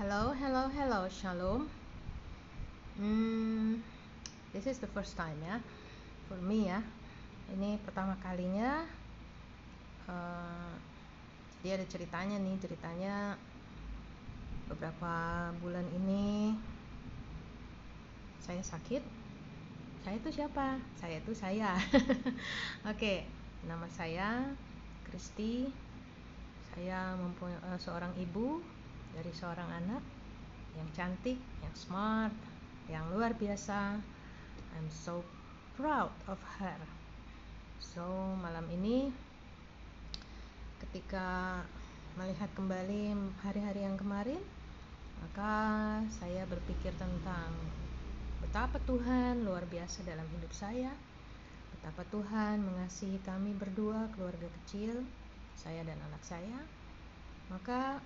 Hello, hello, hello, shalom. Hmm, this is the first time ya, for me ya. Ini pertama kalinya. Uh, jadi ada ceritanya nih, ceritanya beberapa bulan ini saya sakit. Saya itu siapa? Saya itu saya. Oke, okay, nama saya Kristi. Saya mempunyai uh, seorang ibu dari seorang anak yang cantik, yang smart, yang luar biasa. I'm so proud of her. So, malam ini ketika melihat kembali hari-hari yang kemarin, maka saya berpikir tentang betapa Tuhan luar biasa dalam hidup saya. Betapa Tuhan mengasihi kami berdua, keluarga kecil, saya dan anak saya. Maka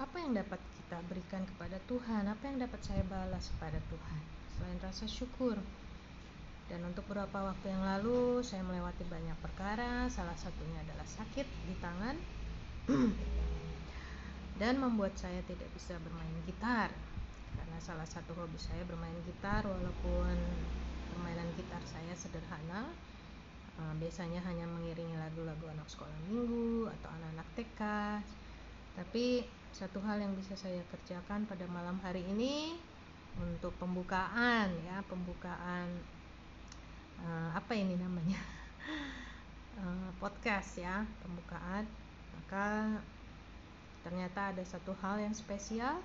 apa yang dapat kita berikan kepada Tuhan? Apa yang dapat saya balas kepada Tuhan? Selain rasa syukur. Dan untuk beberapa waktu yang lalu saya melewati banyak perkara. Salah satunya adalah sakit di tangan. Dan membuat saya tidak bisa bermain gitar. Karena salah satu hobi saya bermain gitar walaupun permainan gitar saya sederhana. Eh, biasanya hanya mengiringi lagu-lagu anak sekolah minggu atau anak-anak TK tapi satu hal yang bisa saya kerjakan pada malam hari ini untuk pembukaan ya pembukaan uh, apa ini namanya? Uh, podcast ya pembukaan. Maka ternyata ada satu hal yang spesial.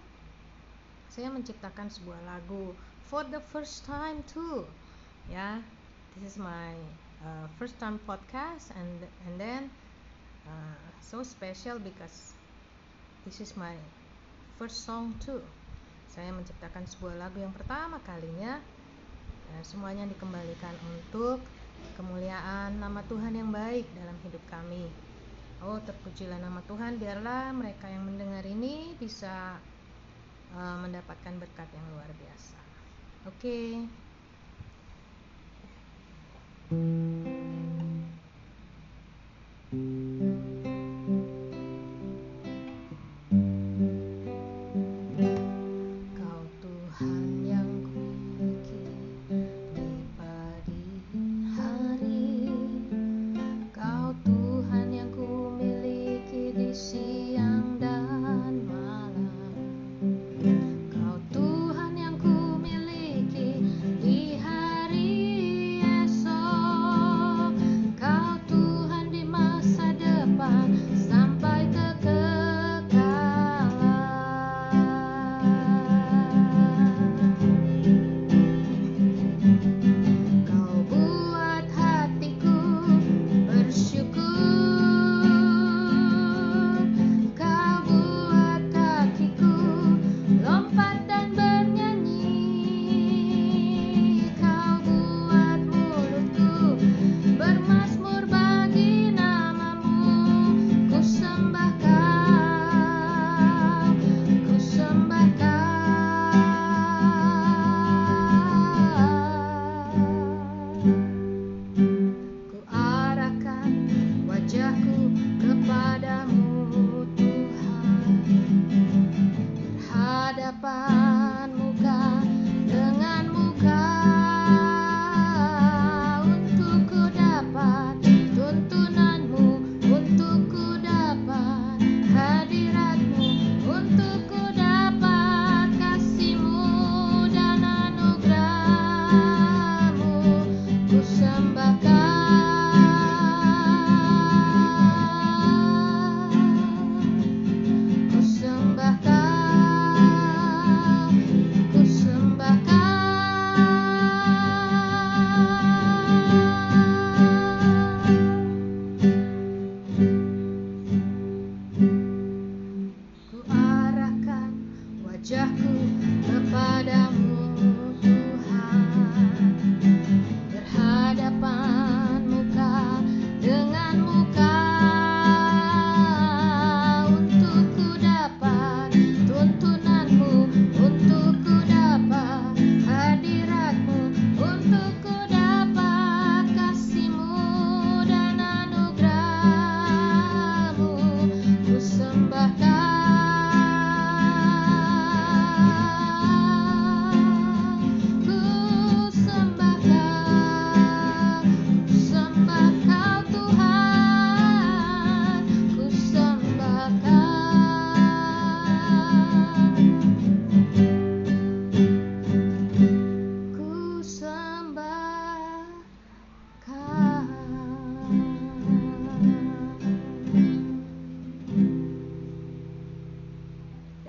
Saya menciptakan sebuah lagu for the first time too ya. This is my uh, first time podcast and and then uh, so special because This is my first song too. Saya menciptakan sebuah lagu yang pertama kalinya. Semuanya dikembalikan untuk kemuliaan nama Tuhan yang baik dalam hidup kami. Oh, terpujilah nama Tuhan. Biarlah mereka yang mendengar ini bisa uh, mendapatkan berkat yang luar biasa. Oke. Okay.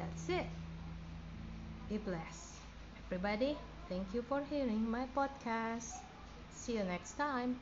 That's it. Be blessed. Everybody thank you for hearing my podcast. See you next time